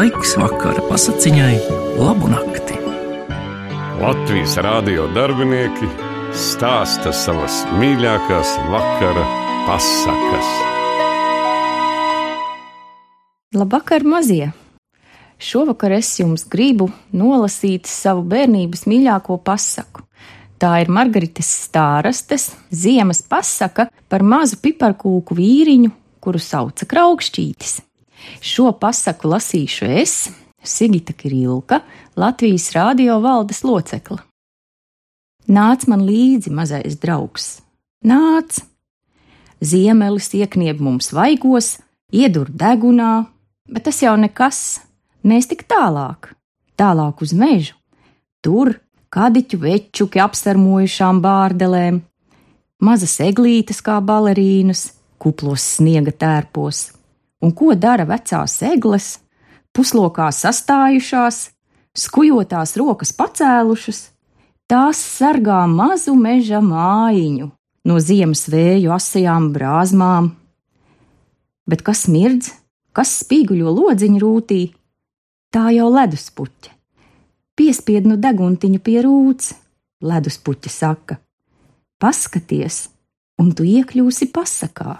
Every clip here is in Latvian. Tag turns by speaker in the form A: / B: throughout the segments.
A: Laiks vakara pasakiņai, labu nakti.
B: Latvijas rādio darbinieki stāsta savas mīļākās vakara pasakas.
C: Labvakar, mazie! Šovakar es jums gribu nolasīt savu bērnības mīļāko pasaku. Tā ir Margaritas Stārastes ziemas pasaka par mazu piparkūku vīriņu, kuru sauca Kraukšķītis. Šo pasaku lasīšu es, Sigita Kirilka, Latvijas radio valdes locekla. Nāc man līdzi, mazais draugs, nāc! Ziemelis ieknieb mums vaigos, iedur degunā, bet tas jau nekas, mēs tik tālāk, tālāk uz mežu. Tur kadiķu večuki apsarmojušām bārdelēm, mazas eglītes kā balerīnas, kuplos sniega tērpos, un ko dara vecās egles, puslokā sastājušās, skujotās rokas pacēlušas, tās sargā mazu meža mājiņu no ziemas vēju asajām brāzmām. Bet kas mirdz, kas spīguļo lodziņu rūtī, tā jau leduspuķe piespiednu deguntiņu pie rūts, leduspuķa saka: Paskaties, un tu iekļūsi pasakā.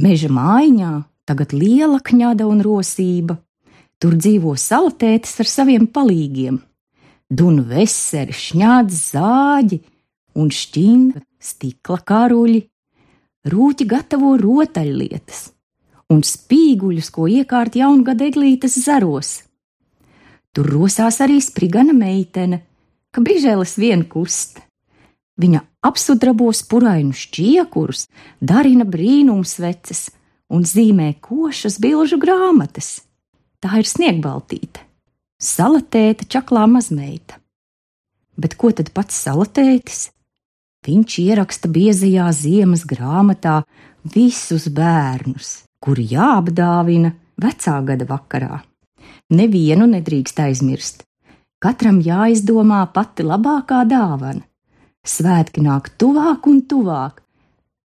C: Meža mājiņā tagad liela kņada un rosība. Tur dzīvo salatētis ar saviem palīgiem. Dunu veseri, šņādz zāģi un šķinga stikla karuļi. Rūķi gatavo rotaļlietas un spīguļus, ko iekārt jaungada eglītes zaros Tur rosās arī sprigana meitene, ka brīžēlis vien kust. Viņa apsudrabos purainu šķiekurus, darina brīnumsveces un zīmē košas bilžu grāmatas. Tā ir sniegbaltīte, salatēta čaklā mazmeita. Bet ko tad pats salatētis? Viņš ieraksta biezajā ziemas grāmatā visus bērnus, kuri jāapdāvina vecā gada vakarā. Nevienu nedrīkst aizmirst. Katram jāizdomā pati labākā dāvana. Svētki nāk tuvāk un tuvāk,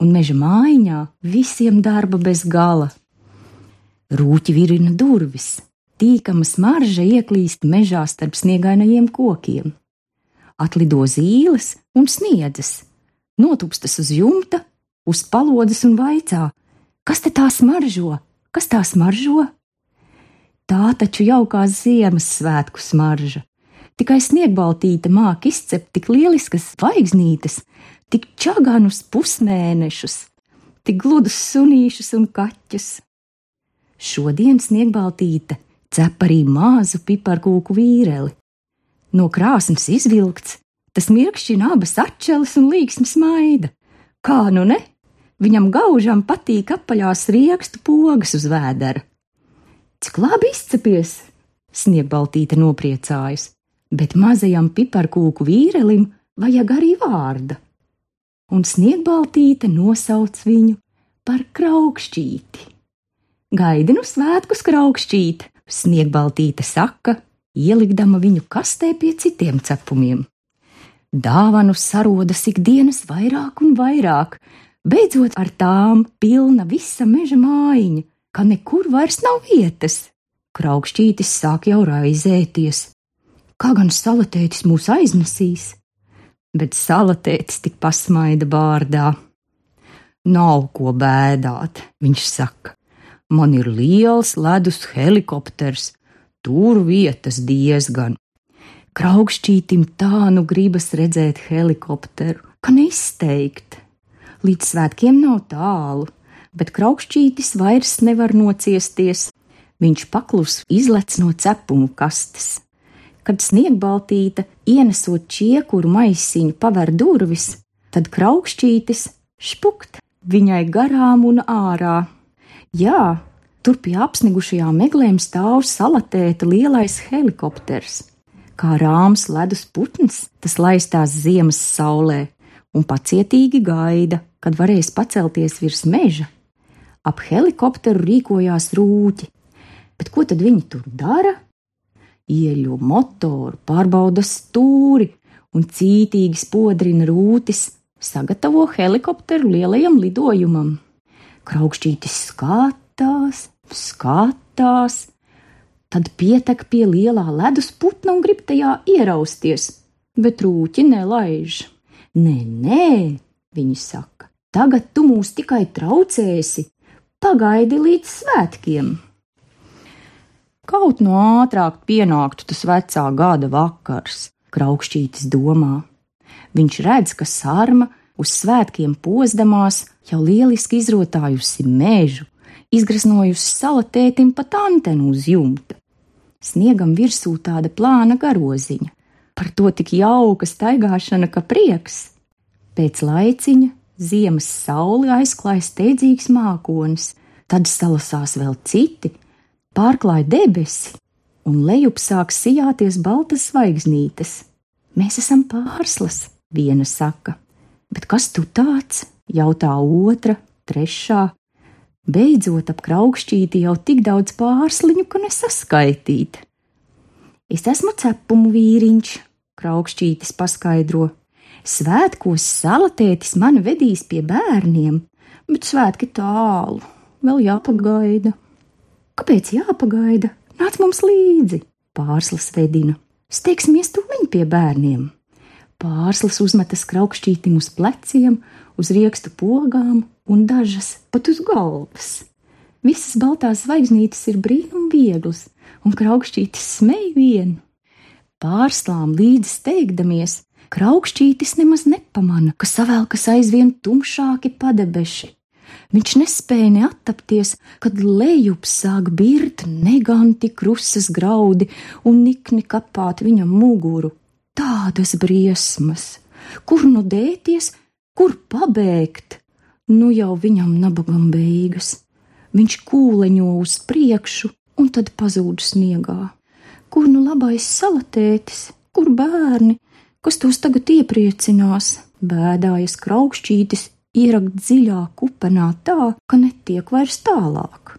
C: un meža mājiņā visiem darba bez gala. Rūķi virina durvis, tīkama smarža ieklīst mežā starp sniegainajiem kokiem. Atlido zīles un sniedzas, notupstas uz jumta, uz palodzes un vaicā: Kas te tā smaržo? Kas tā smaržo? Tā taču jaukās Ziemassvētku smarža. Tikai sniegbaltīte māk izcept tik lieliskas zvaigznītes, tik čaganus pusmēnešus, tik gludus sunīšus un kaķus. Šodien sniegbaltīte cep arī mazu piparkūku vīreli. No krāsnes izvilkts, tas mirkšķina abas atšķeles un līksmas maida. Kā nu ne? Viņam gaužam patīk apaļās riekstu pogas uz vēdera. Cik labi izcepies! Sniegbaltīte nopriecājas, bet mazajam piparkūku vīrelim vajag arī vārda. Un sniegbaltīte nosauc viņu par kraukšķīti. Gaidi nu svētkus kraukšķīt, sniegbaltīte saka, ielikdama viņu kastē pie citiem cepumiem. Dāvanu sarodas ikdienas vairāk un vairāk, beidzot ar tām pilna visa meža mājiņa, ka nekur vairs nav vietas. Kraukšķītis sāk jau raizēties. Kā gan salatētis mūs aiznesīs? Bet salatētis tik pasmaida bārdā. Nav ko bēdāt, viņš saka. Man ir liels ledus helikopters, tur vietas diezgan. Kraukšķītim tā nu gribas redzēt helikopteru, ka neizteikt. Līdz svētkiem nav tālu, bet kraukšķītis vairs nevar nociesties. Viņš paklus izlec no cepumu kastes. Kad sniegbaltīte, ienesot čiekuru maisiņu, paver durvis, tad kraukšķītis špukt viņai garām un ārā. Jā, tur pie apsnigušajām meglēm stāv salatēta lielais helikopters. Kā rāms ledus putns, tas laistās ziemas saulē un pacietīgi gaida, kad varēs pacelties virs meža ap helikopteru rīkojās rūķi. Bet ko tad viņi tur dara? Ieļo motoru, pārbauda stūri un cītīgi spodrina rūtis, sagatavo helikopteru lielajam lidojumam. Kraukšķītis skatās, skatās, Tad pietek pie lielā ledus putna un grib tajā ierausties, bet rūķi nelaiž. Nē, nē, viņi saka, tagad tu mūs tikai traucēsi, pagaidi līdz svētkiem. Kaut no ātrāk pienāktu tas vecā gada vakars, kraukšķītis domā. Viņš redz, ka sarma uz svētkiem pozdamās jau lieliski izrotājusi mežu, izgraznojusi salatētim pat antenu uz jumta. Sniegam virsū tāda plāna garoziņa, par to tik jauka staigāšana, ka prieks. Pēc laiciņa ziemas sauli aizklāja steidzīgs mākonis, tad salasās vēl citi, pārklāja debesi, un lejup sāk sijāties baltas zvaigznītes. Mēs esam pārslas, viena saka, bet kas tu tāds? jautā otra, trešā. Beidzot ap kraukšķīti jau tik daudz pārsliņu, ka nesaskaitīt. Es esmu cepumu vīriņš, kraukšķītis paskaidro. Svētkos salatētis mani vedīs pie bērniem, bet svētki tālu, vēl jāpagaida. Kāpēc jāpagaida? Nāc mums līdzi, pārslas vedina. Steigsimies tūliņ pie bērniem. Pārslas uzmetas kraukšķītim uz pleciem, uz riekstu pogām un dažas pat uz galvas. Visas baltās zvaigznītes ir brīnum vieglas, un kraukšķītis smēj vienu. Pārslām līdzi steigdamies, kraukšķītis nemaz nepamana, ka savelkas aizvien tumšāki padebeši, Viņš nespēja neattapties, kad lejup sāk birt neganti krusas graudi un nikni kapāt viņam muguru. Tādas briesmas! Kur nu dēties, kur pabēgt? Nu jau viņam nabagam beigas. Viņš kūleņo uz priekšu un tad pazūd sniegā. Kur nu labais salatētis, kur bērni, kas tos tagad iepriecinās? Bēdājas kraukšķītis ierakt dziļā kupenā tā, ka netiek vairs tālāk.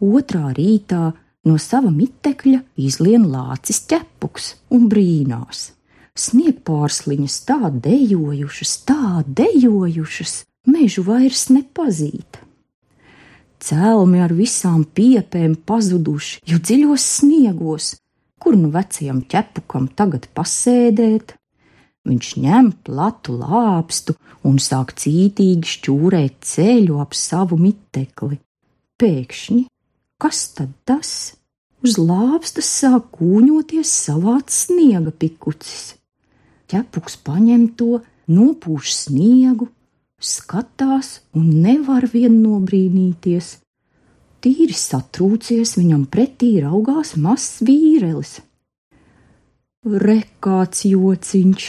C: Otrā rītā no sava mitekļa izlien lācis ķepuks un brīnās. Sniegpārsliņas tā dejojušas, tā dejojušas, mežu vairs nepazīt. Cēlmi ar visām piepēm pazuduši, jo dziļos sniegos, kur nu vecajam ķepukam tagad pasēdēt, Viņš ņem platu lāpstu un sāk cītīgi šķūrēt ceļu ap savu mitekli. Pēkšņi, kas tad tas? Uz lāpstas sāk kūņoties savāds sniega pikucis. Ķepuks paņem to, nopūš sniegu, skatās un nevar vien nobrīnīties. Tīri satrūcies viņam pretī raugās mazs vīrelis. Rekāts jociņš,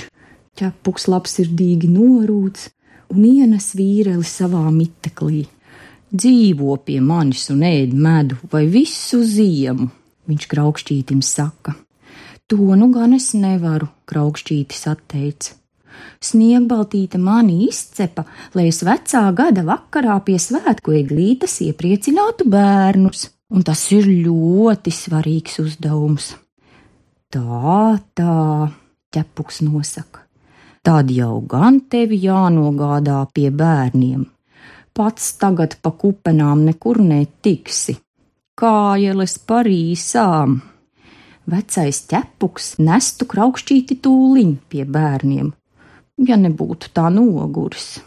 C: ķepuks labsirdīgi norūc un ienes vīreli savā miteklī. Dzīvo pie manis un ēd medu vai visu ziemu, viņš kraukšķītim saka. To nu gan es nevaru, kraukšķītis atteica. Sniegbaltīte mani izcepa, lai es vecā gada vakarā pie svētku eglītes iepriecinātu bērnus, un tas ir ļoti svarīgs uzdevums. Tā, tā, ķepuks nosaka tad jau gan tevi jānogādā pie bērniem. Pats tagad pa kupenām nekur netiksi. Kājeles parīsām! Vecais ķepuks nestu kraukšķīti tūliņ pie bērniem, ja nebūtu tā noguris.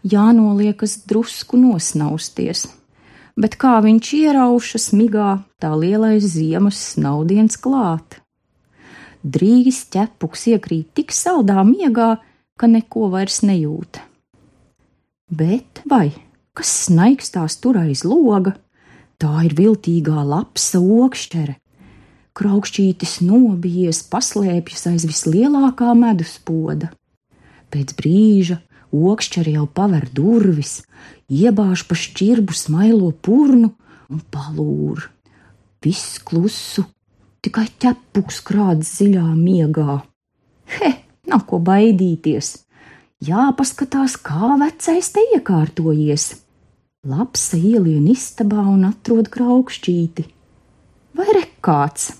C: Jānoliekas drusku nosnausties, bet kā viņš ierauša smigā, tā lielais ziemas snaudiens klāt drīz ķepuks iekrīt tik saldā miegā, ka neko vairs nejūt. Bet vai kas snaigstās tur aiz loga? Tā ir viltīgā lapsa okšķere. Kraukšķītis nobijies, paslēpjas aiz vislielākā medus poda. Pēc brīža okšķere jau paver durvis, iebāž pa šķirbu smailo purnu un palūr. Viss klusu tikai ķepuks krāts dziļā miegā. He, nav ko baidīties! Jāpaskatās, kā vecais te iekārtojies. Lapsa ielien istabā un atrod kraukšķīti. Vai rekāts?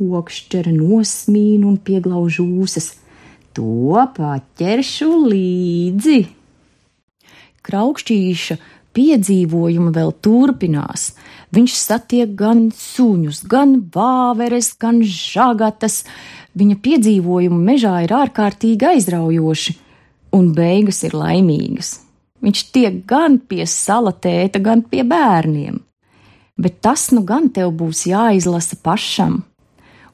C: Okšķere nosmīn un pieglauž ūsas. To paķeršu līdzi. Kraukšķīša piedzīvojumi vēl turpinās. Viņš satiek gan suņus, gan vāveres, gan žagatas. Viņa piedzīvojumi mežā ir ārkārtīgi aizraujoši, un beigas ir laimīgas. Viņš tiek gan pie sala tēta, gan pie bērniem. Bet tas nu gan tev būs jāizlasa pašam,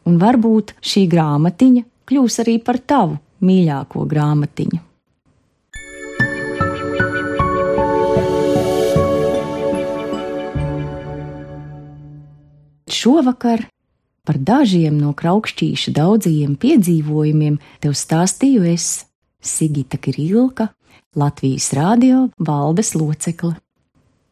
C: un varbūt šī grāmatiņa kļūs arī par tavu mīļāko grāmatiņu. Šovakar par dažiem no kraukšķīša daudzajiem piedzīvojumiem tev stāstīju es, Sigita Krilka, Latvijas Rādio valdes locekle.